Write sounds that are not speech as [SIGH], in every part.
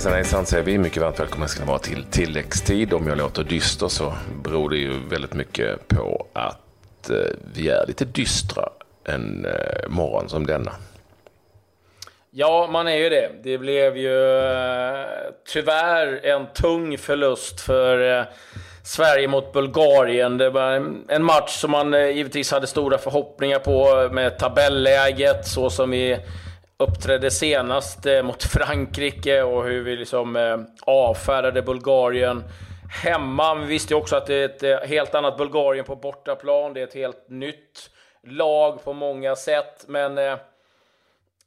Hejsan hejsan säger vi. Mycket varmt välkomna ska ni vara till tilläggstid. Om jag låter dyster så beror det ju väldigt mycket på att eh, vi är lite dystra en eh, morgon som denna. Ja, man är ju det. Det blev ju eh, tyvärr en tung förlust för Sverige mot Bulgarien. Det var en match som man givetvis hade stora förhoppningar på med tabelläget så som vi uppträdde senast eh, mot Frankrike och hur vi liksom eh, avfärdade Bulgarien hemma. Vi visste ju också att det är ett eh, helt annat Bulgarien på bortaplan. Det är ett helt nytt lag på många sätt, men eh,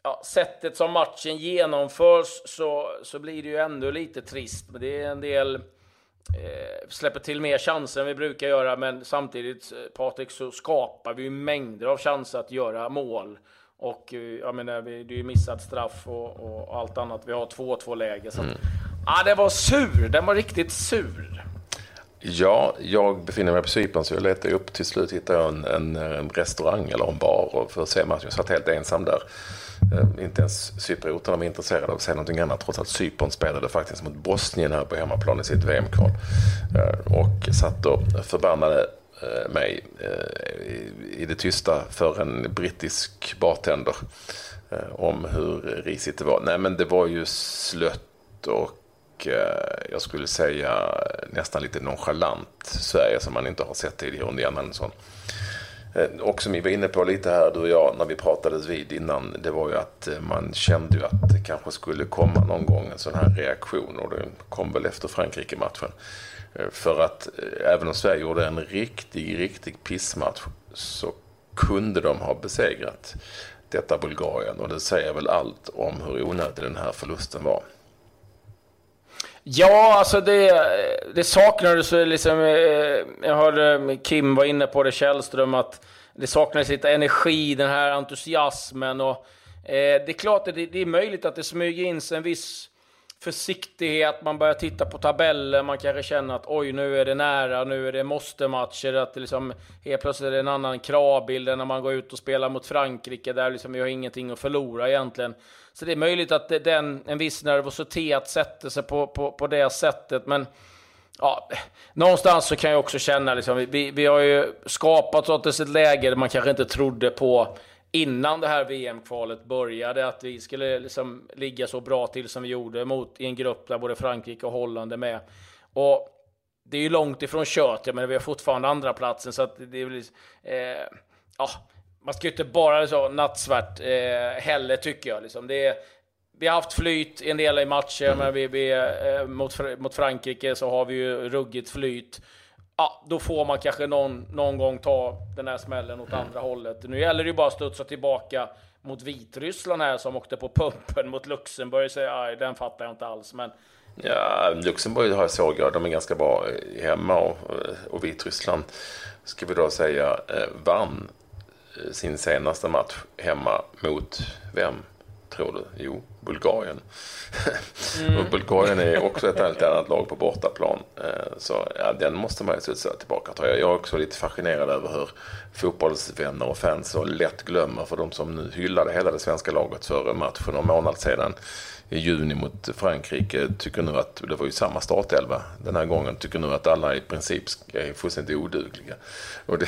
ja, sättet som matchen genomförs så, så blir det ju ändå lite trist. Men det är en del eh, släpper till mer chanser än vi brukar göra, men samtidigt, eh, Patrik, så skapar vi ju mängder av chanser att göra mål. Och eh, jag menar, det är ju missat straff och, och allt annat. Vi har 2-2 läge. Så mm. ah, det var sur. Den var riktigt sur. Ja, jag befinner mig på Cypern så jag letar upp. Till slut hittar jag en, en, en restaurang eller en bar och för att se matchen. Jag satt helt ensam där. Uh, inte ens cyprioterna var intresserade av att se någonting annat trots att Cypern spelade faktiskt mot Bosnien här på hemmaplan i sitt VM-kval. Uh, och satt och förbannade Eh, Eh, mig eh, i det tysta för en brittisk bartender eh, om hur risigt det var. Nej, men det var ju slött och jag skulle säga nästan lite nonchalant Sverige som man inte har sett tidigare under Jan Andersson. Och som vi var inne på lite här, du och jag, när vi pratades vid innan, det var ju att man kände ju att det kanske skulle komma någon gång en sån här reaktion och det kom väl efter Frankrike-matchen. Eh, för att eh, även om Sverige gjorde en riktig, riktig pissmatch så kunde de ha besegrat detta Bulgarien. Och det säger väl allt om hur onödig den här förlusten var. Ja, alltså det, det saknades liksom, eh, jag hörde Kim var inne på det, Källström, att det saknades lite energi, den här entusiasmen. Och, eh, det är klart att det, det är möjligt att det smyger in sig en viss försiktighet, man börjar titta på tabeller, man kanske känner att oj, nu är det nära, nu är det måste-matcher, att det liksom helt plötsligt är det en annan kravbild än när man går ut och spelar mot Frankrike, där liksom vi har ingenting att förlora egentligen. Så det är möjligt att den, en viss nervositet sätter sig på, på, på det sättet, men ja, någonstans så kan jag också känna, liksom, vi, vi har ju skapat oss ett läge där man kanske inte trodde på innan det här VM-kvalet började att vi skulle liksom ligga så bra till som vi gjorde mot i en grupp där både Frankrike och Holland är med. Och det är ju långt ifrån kört, men vi har fortfarande andra platsen så att det är väl, eh, ja, man ska ju inte bara så nattsvart eh, heller tycker jag. Liksom. Det är, vi har haft flyt en del i matcher, mm. men vi, vi eh, mot, mot Frankrike så har vi ju ruggigt flyt ja, då får man kanske någon, någon gång ta den här smällen åt mm. andra hållet. Nu gäller det ju bara att studsa tillbaka mot Vitryssland här som åkte på pumpen mot Luxemburg. Så, aj, den fattar jag inte alls. Men... Ja, Luxemburg har jag såg jag, de är ganska bra eh, hemma och, eh, och Vitryssland ska vi då säga eh, vann sin senaste match hemma mot vem? tror du? Jo, Bulgarien. Mm. och Bulgarien är också ett helt annat lag på bortaplan. Eh, så ja, den måste man ju studsa tillbaka tror jag. Är också lite fascinerad över hur fotbollsvänner och fans så lätt glömmer för de som nu hyllade hela det svenska laget för matchen för någon månad sedan i juni mot Frankrike tycker nu att, det var ju samma startelva den här gången, tycker nu att alla i princip är fullständigt odugliga. Och det,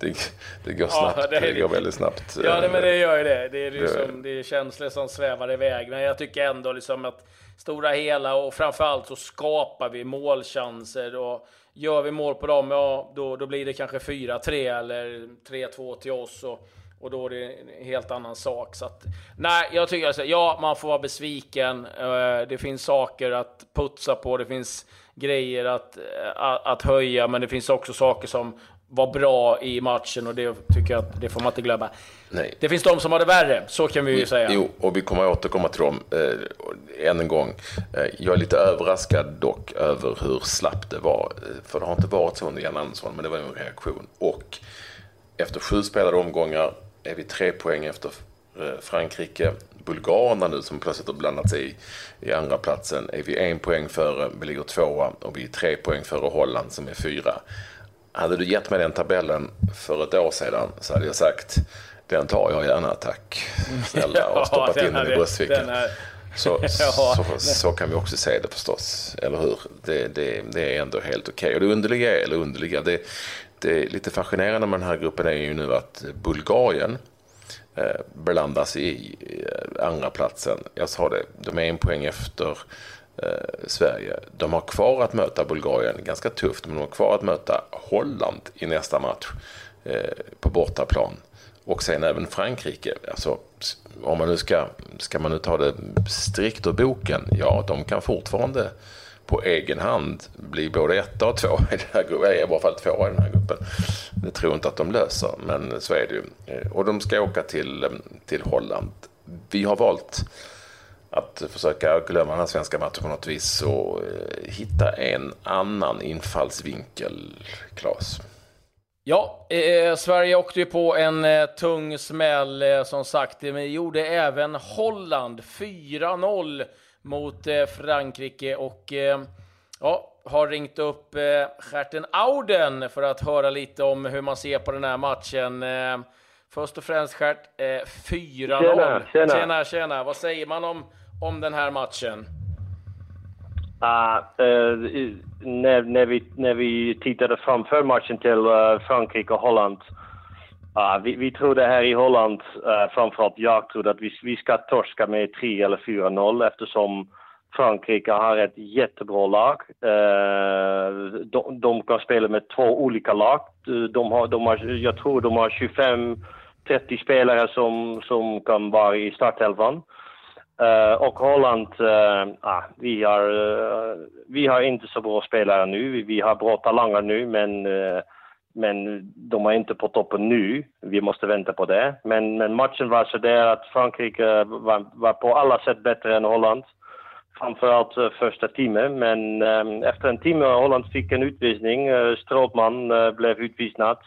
det, det går snabbt, ja, det, det, går väldigt snabbt. Ja, men det gör ju det. Det är, liksom, det är känslor som svävar iväg. Men jag tycker ändå liksom att stora hela och framförallt så skapar vi målchanser och gör vi mål på dem, ja då, då blir det kanske 4-3 eller 3-2 till oss. Och, och då är det en helt annan sak. Så att, nej, jag tycker alltså, ja, man får vara besviken. Eh, det finns saker att putsa på, det finns grejer att, eh, att, att höja, men det finns också saker som var bra i matchen och det tycker jag att det får man inte glömma. Nej. Det finns de som har det värre, så kan vi ju säga. Jo, och vi kommer återkomma till dem eh, än en gång. Eh, jag är lite överraskad dock över hur slappt det var. För det har inte varit så under Jan Andersson, men det var en reaktion. Och efter sju spelade omgångar är vi tre poäng efter eh, Frankrike. Bulgarerna nu som plötsligt har blandat sig i, i andra platsen är vi en poäng före, vi ligger tvåa och vi är tre poäng före Holland som är fyra. Hade du gett mig den tabellen för ett år sedan så hade jag sagt den tar jag gärna tack. Snälla [LAUGHS] och stoppat in den i bröstfickan. Så, [LAUGHS] så, så, kan vi också se det förstås, eller hur? Det, det, det är ändå helt okej. Okay. Och det underliga, eller underliga, det, det är lite fascinerande med den här gruppen är ju nu att Bulgarien eh, blandas i eh, andra platsen. Jag sa det, de är en poäng efter eh, Sverige. De har kvar att möta Bulgarien, ganska tufft, men de har kvar att möta Holland i nästa match eh, på bortaplan. Och sen även Frankrike. Alltså, om man nu ska, ska man nu ta det strikt ur boken, ja, de kan fortfarande på egen hand bli både etta och två i den här gruppen, i alla fall två i den här gruppen. Det tror jag inte att de löser, men så är det ju. Eh, och de ska åka till, eh, till Holland. Vi har valt att försöka glömma den här svenska matchen på något vis och eh, hitta en annan infallsvinkel, Claes. Ja, eh, Sverige åkte ju på en eh, tung smäll eh, som sagt, men gjorde även Holland 4-0 mot eh, Frankrike och eh, ja, har ringt upp Gerten Auden för att höra lite om hur man ser på den här matchen. Först och främst Gert, 4-0. Tjena, tjena. tjena, tjena. Vad säger man om, om den här matchen? Uh, uh, när, när, vi, när vi tittade framför matchen till uh, Frankrike och Holland. Uh, vi, vi trodde här i Holland, uh, framförallt jag trodde att vi, vi ska torska med 3 eller 4-0 eftersom Frankrike har ett jättebra lag. Uh, de, de, kan spela med två olika lag. De har, de har, jag tror de har 25-30 spelare som, som kan vara i startelvan. Uh, och Holland, uh, ah, vi, har, uh, vi har inte så bra spelare nu. Vi, vi har bra talanger nu, men, men de är inte på toppen nu. Vi måste vänta på det. Men, men matchen var så där att Frankrike var, var på alla sätt bättre än Holland. Framförallt första timmen, men efter en timme Holland fick en utvisning. Uh, Strootman blev utvisnad.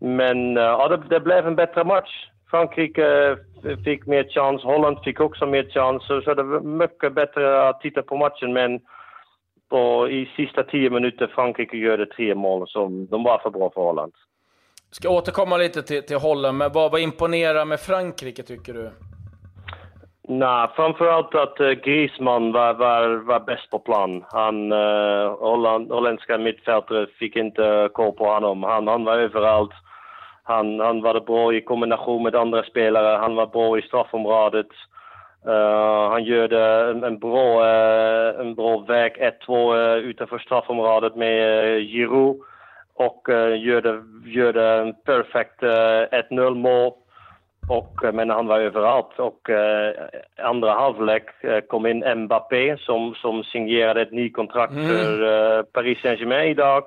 Men ja, det, det blev en bättre match. Frankrike fick mer chans, Holland fick också mer chans. Så det var mycket bättre att titta på matchen. Men på, i sista tio minuter Frankrike gör det tre mål som de var för bra för Holland. Ska återkomma lite till, till Holland, men vad, vad imponerar med Frankrike tycker du? Nej, framförallt att uh, Griezmann var, var, var bäst på plan. Han, uh, Holland, holländska mittfältare fick inte koll på honom. Han, han var överallt. Han, han var bra i kombination med andra spelare. Han var bra i straffområdet. Uh, han gör en, en, bra, uh, en bra väg 1-2 uh, utanför straffområdet med uh, Giroud. Och det, gör det en perfekt 1-0 mål. Och, men han var överallt. Och andra halvlek kom in Mbappé som, som signerade ett nytt kontrakt mm. för Paris Saint-Germain idag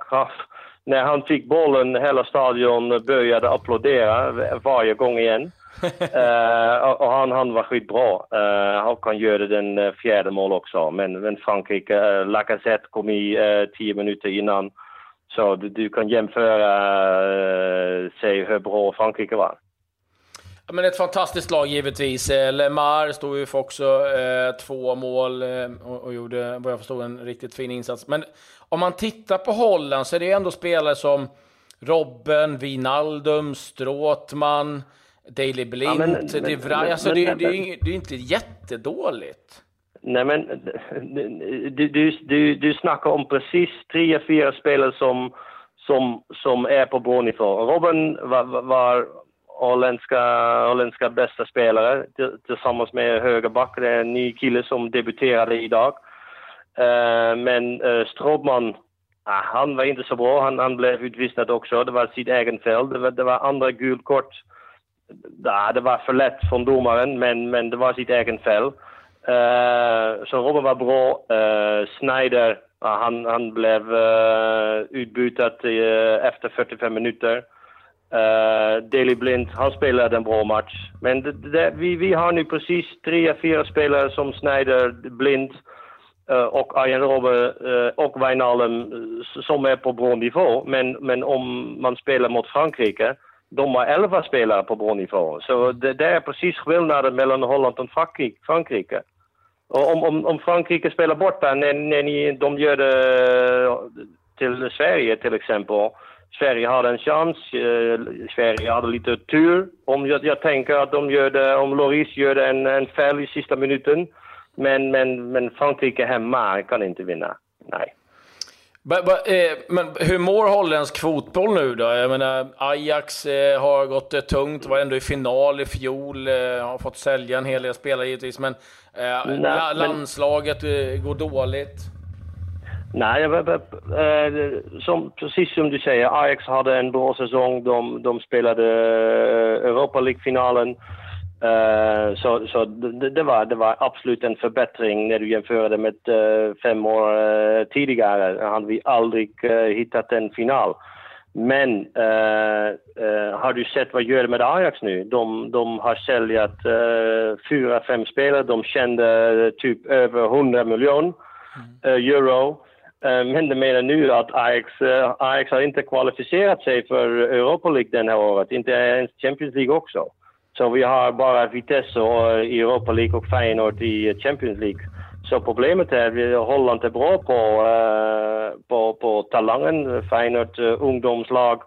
när han fick bollen, hela stadion började applådera varje gång igen. [LAUGHS] uh, och han, han var skitbra. Uh, han kan göra den uh, fjärde mål också. Men, men Frankrike, uh, Lacazette kom i uh, tio minuter innan. Så du, du kan jämföra, uh, säg hur bra Frankrike var. Ja, men ett fantastiskt lag givetvis. Lemar stod ju för också eh, två mål eh, och, och, gjorde, vad jag förstod, en riktigt fin insats. Men om man tittar på Holland så är det ändå spelare som Robben, Wijnaldum, Stråtman, Daley Blind, ja, men, Vrij. Alltså, det, det, är, det är inte jättedåligt. Nej, men du, du, du, du snackar om precis tre, fyra spelare som, som, som är på nivå. Robben var, var holländska, holländska bästa spelare tillsammans med högerback. Det är en ny kille som debuterade idag. Uh, men eh, uh, Stroopman, ah, han var inte så bra. Han, han blev utvisad också. Det var sitt egen fel. Det var, det var andra gult kort. Ja, det var för lätt från domaren, men, men det var sitt egen fel. Uh, så Robben var bra. Uh, Snyder, ah, han, han blev uh, utbytad efter 45 minuter. Uh, Daley Blind, han spelade en bra match. Men det, det, vi, vi har nu precis tre, fyra spelare som Snyder, Blind uh, och Arjen Robben uh, och Wijnaldum som är på bra nivå. Men, men om man spelar mot Frankrike, de har elva spelare på bra nivå. Så det, är precis skillnaden mellan Holland och Frankrike. Och om, om, om Frankrike spelar borta när, när ni, de gör till Sverige till exempel Sverige hade en chans. Eh, Sverige hade lite tur. Om jag, jag tänker att de gör det, om Loris gör en, en fel i sista minuten Men, men, men Frankrike hemma kan inte vinna. Nej. Eh, men hur mår holländsk fotboll nu då? Jag menar, Ajax eh, har gått eh, tungt, var ändå i final i fjol, har fått sälja en hel del spelare givetvis, men Nej, landslaget men... går dåligt. Nej, eh, som, precis som du säger, Ajax hade en bra säsong. De, de spelade eh, Europa League-finalen. Uh, så så det, det, var, det var absolut en förbättring när du jämför det med uh, fem år uh, tidigare. hade vi aldrig hittat en final. Men har du sett vad gör med Ajax nu? De, de har säljat fyra, fem spelare. De kände typ över 100 miljoner euro. Eh, men det menar nu att Ajax, eh, Ajax har inte kvalificerat sig för Europa League den här året, inte ens Champions League också. Så vi har bara Vitesse i eh, Europa League och Feyenoord i Champions League. Så problemet är att Holland är bra på, uh, på, på talangen. Feyenoord uh, ungdomslag,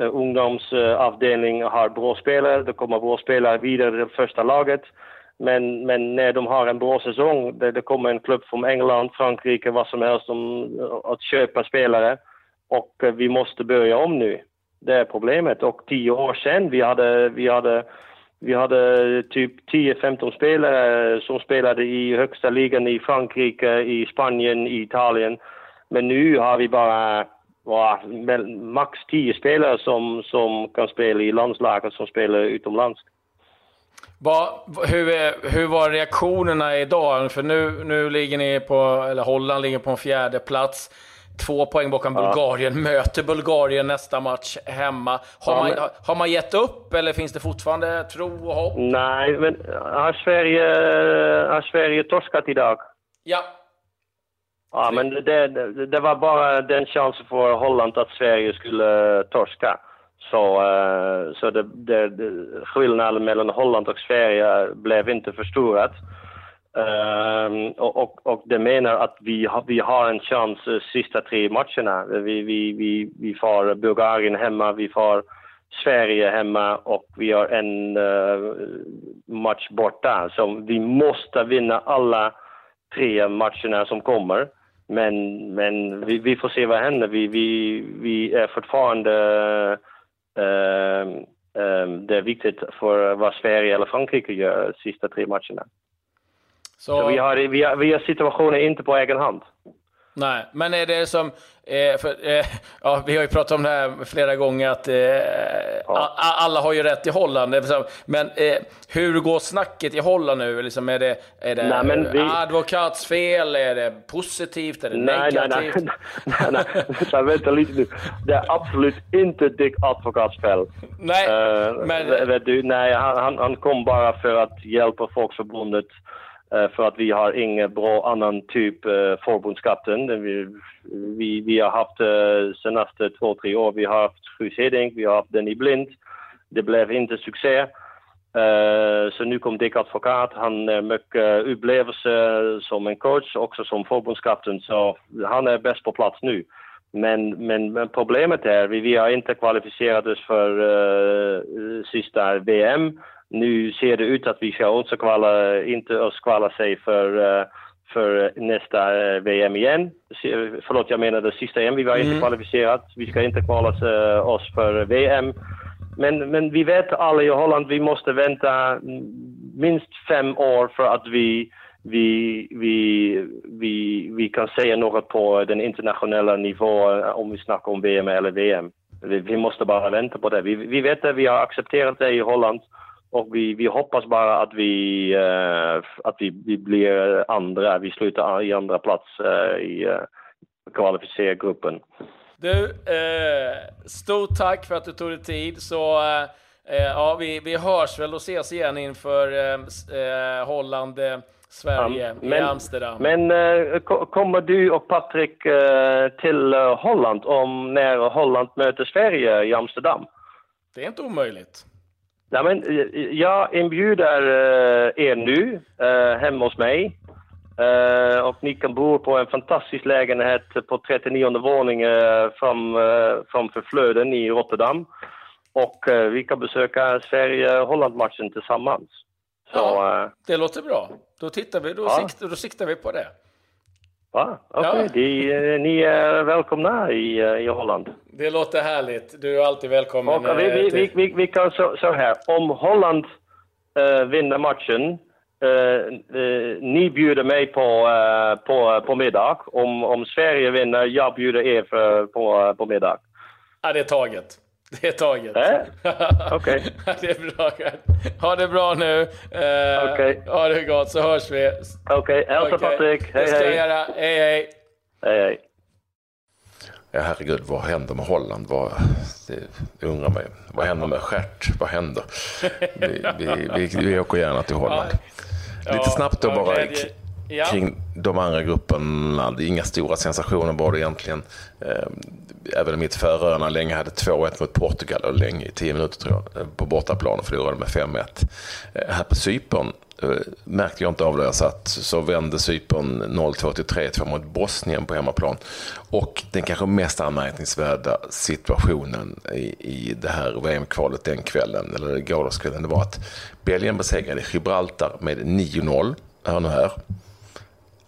uh, ungdomsavdelning har bra spelare. Det kommer bra spelare vidare till första laget. Men, men när de har en bra säsong, det, det kommer en klubb från England, Frankrike, vad som helst, om, att köpa spelare. Och eh, vi måste börja om nu. Det är problemet. Och tio år sedan, vi hade, vi hade, vi hade typ 10-15 spelare som spelade i högsta ligan i Frankrike, i Spanien, i Italien. Men nu har vi bara wow, max 10 spelare som, som kan spela i landslaget som spelar utomlands. Va, hur, hur var reaktionerna idag? För nu, nu ligger ni på, eller Holland ligger på en fjärde plats. Två poäng bakom ja. Bulgarien, möter Bulgarien nästa match hemma. Har, ja, man, men... har man gett upp eller finns det fortfarande tro och hopp? Nej, men har Sverige, har Sverige torskat idag? Ja. Ja, men det, det, var bara den chansen för Holland att Sverige skulle torska. Så, eh, så det, det, skillnaden mellan Holland och Sverige blev inte förstorat. Um, eh, och, och, och det menar att vi, ha, vi har en chans de sista tre matcherna. Vi, vi, vi, vi får Bulgarien hemma, vi får Sverige hemma och vi har en uh, match borta. Så vi måste vinna alla tre matcherna som kommer. Men, men vi, vi får se vad händer. Vi, vi, vi är fortfarande... Uh, uh, det är viktigt för vad Sverige eller Frankrike gör de sista tre matcherna. Så... Så vi, har, vi, har, vi har situationen inte på egen hand. Nej, men är det som... Eh, för, eh, ja, vi har ju pratat om det här flera gånger, att eh, ja. alla har ju rätt i Holland. Men eh, hur går snacket i Holland nu? Liksom, är det, är det nej, vi... advokatsfel? Är det positivt? Är det nej, negativt? Nej, nej, nej. nej, nej. vänta lite nu. Det är absolut inte Dick advokatsfel. Nej, uh, men... Vet du, nej, han, han kom bara för att hjälpa Folkförbundet Eh, Eh, för att vi har ingen bra annan typ eh, förbundskapten. Vi, vi, vi har haft eh, senaste två, tre år, vi har haft Guus Heding, vi har haft Denny Blind. Det blev inte succé. Eh, så nu kom Dick Advokat. Han eh, har mycket upplevelser som en coach, också som förbundskapten. Så han är bäst på plats nu. Men, men, men problemet är, vi, vi har inte kvalificerat oss för eh, sista VM. Nu ser det ut att vi ska också kvala, inte kvala sig för, eh, för nästa eh, VM igen. Förlåt, jag menar det sista EM. Vi var mm. inte kvalificerat. Vi ska inte kvala eh, oss för VM. Men, men vi vet alla i Holland, vi måste vänta minst fem år för att vi, vi, vi, vi, vi kan säga något på den internationella nivån om vi snackar om VM eller VM. Vi, vi måste bara vänta på det. Vi, vi vet det, vi har accepterat det i Holland. Och vi, vi hoppas bara att vi, uh, att vi, vi blir andra, vi slutar i andra plats uh, i uh, kvalificerargruppen. Du, eh, stort tack för att du tog dig tid. Så ja, vi, vi hörs väl och ses igen inför eh, Holland, Sverige ja, men, i Amsterdam. Men kommer du och Patrik till Holland om när Holland möter Sverige i Amsterdam? Det är inte omöjligt. Ja, men, jag inbjuder uh, er nu uh, hemma hos mig. Och ni kan bo på en fantastisk lägenhet på 39 våningen fram, framför Flöden i Rotterdam. Och vi kan besöka Sverige-Holland-matchen tillsammans. ja, uh, det låter bra. Då, tittar vi, då, ja. siktar, då siktar vi på det. Ja, okej. Okay. Ja. Ni är välkomna i, i Holland. Det låter härligt. Du är alltid välkommen. Och vi, vi, vi, vi, vi kan så, så här, om Holland uh, vinner matchen Uh, uh, ni bjuder mig på, på, på middag. Om, om Sverige vinner, jag bjuder er för, på, på middag. Ja, det är taget. [LAUGHS] Det är taget. Äh? Okej. Okay. [LAUGHS] det är bra. Ha det bra nu. Uh, okay. Ha det gott så hörs vi. Okej, okay. hälsa okay. Patrik. Hej, hej. Hej, hej. Hej, hej. Ja, herregud, vad händer med Holland? Vad, det undrar mig. Vad händer med Stjärt? Vad händer? [LAUGHS] Vi, vi, vi, vi åker gärna till Holland. Ja. Lite snabbt då bara ja. kring de andra grupperna. Det är inga stora sensationer var det egentligen. Eh, även om mitt Färöarna länge hade 2-1 mot Portugal, och länge, i 10 minuter tror jag, eh, på bortaplan och förlorade med 5-1. Eh, här på Cypern märkte jag inte av det jag satt, så vände Cypern 0-2 till 3-2 mot Bosnien på hemmaplan. Och den kanske mest anmärkningsvärda situationen i, i det här VM-kvalet den kvällen, eller gårdagskvällen, det var att Belgien besegrade Gibraltar med 9-0. Hör nu här.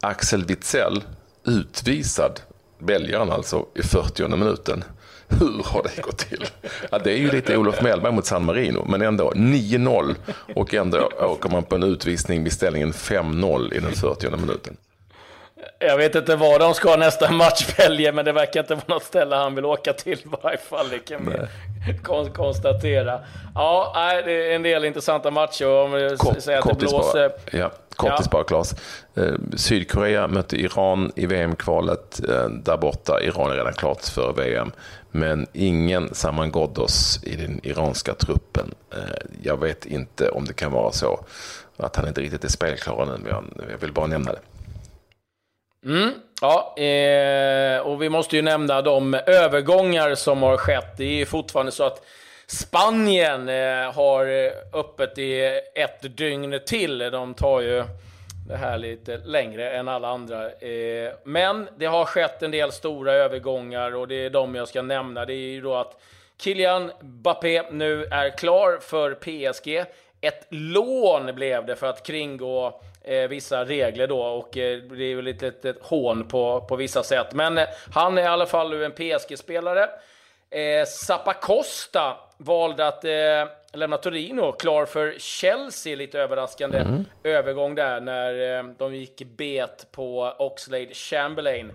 Axel Witzell utvisad, belgaren alltså, i 40 minuten. Hur har det gått till? Ja, det är ju lite Olof Mellberg mot San Marino, men ändå 9-0 och ändå åker man på en utvisning vid ställningen 5-0 i den 40 minuten. Jag vet inte var de ska nästa match välja, men det verkar inte vara något ställe han vill åka till i varje fall. Det kan vi konstatera. Ja, det är en del intressanta matcher. Om vi Kort, säger att det blåser. Ja, kortis bara, Claes. Eh, Sydkorea mötte Iran i VM-kvalet eh, där borta. Iran är redan klart för VM. Men ingen Saman Ghoddos i den iranska truppen. Eh, jag vet inte om det kan vara så att han inte riktigt är spelklar nu, men jag vill bara nämna det. Mm, ja, eh, och vi måste ju nämna de övergångar som har skett. Det är ju fortfarande så att Spanien eh, har eh, öppet i ett dygn till. De tar ju det här lite längre än alla andra. Eh, men det har skett en del stora övergångar och det är de jag ska nämna. Det är ju då att Kylian Mbappé nu är klar för PSG. Ett lån blev det för att kringgå eh, vissa regler då och eh, det är ju lite ett hån på, på vissa sätt. Men eh, han är i alla fall nu en PSG-spelare. Eh, Zappacosta valde att eh, lämna Torino, klar för Chelsea. Lite överraskande mm. övergång där när eh, de gick bet på Oxlade Chamberlain.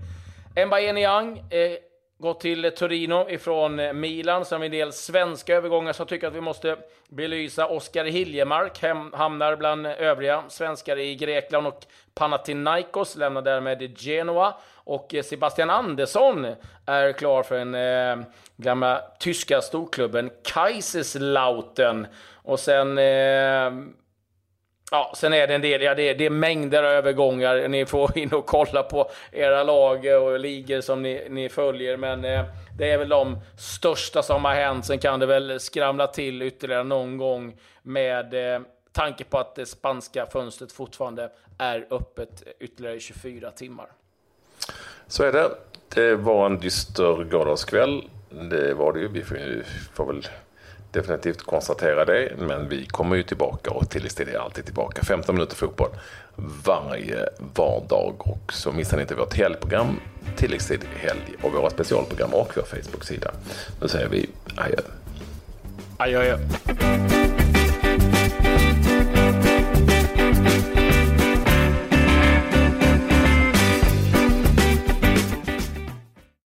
Mbaye Niang eh, gått till Torino ifrån Milan. Sen har vi en del svenska övergångar som tycker att vi måste belysa. Oskar Hiljemark hem, hamnar bland övriga svenskar i Grekland och Panathinaikos lämnar därmed Genoa. Och Sebastian Andersson är klar för den eh, gamla tyska storklubben Kaiserslautern. Och sen eh, Ja, sen är det en del, ja det är, det är mängder av övergångar. Ni får [LAUGHS] in och kolla på era lag och ligor som ni, ni följer. Men eh, det är väl de största som har hänt. Sen kan det väl skramla till ytterligare någon gång med eh, tanke på att det spanska fönstret fortfarande är öppet ytterligare 24 timmar. Så är det. Det var en dyster gårdagskväll. Det var det ju. Vi får väl definitivt konstatera det. Men vi kommer ju tillbaka och tilläggstid är alltid tillbaka. 15 minuter fotboll varje vardag. Och så missar ni inte vårt helgprogram tilläggstid helg och våra specialprogram och vår Facebook-sida. Nu säger vi adjö. Adjö. adjö.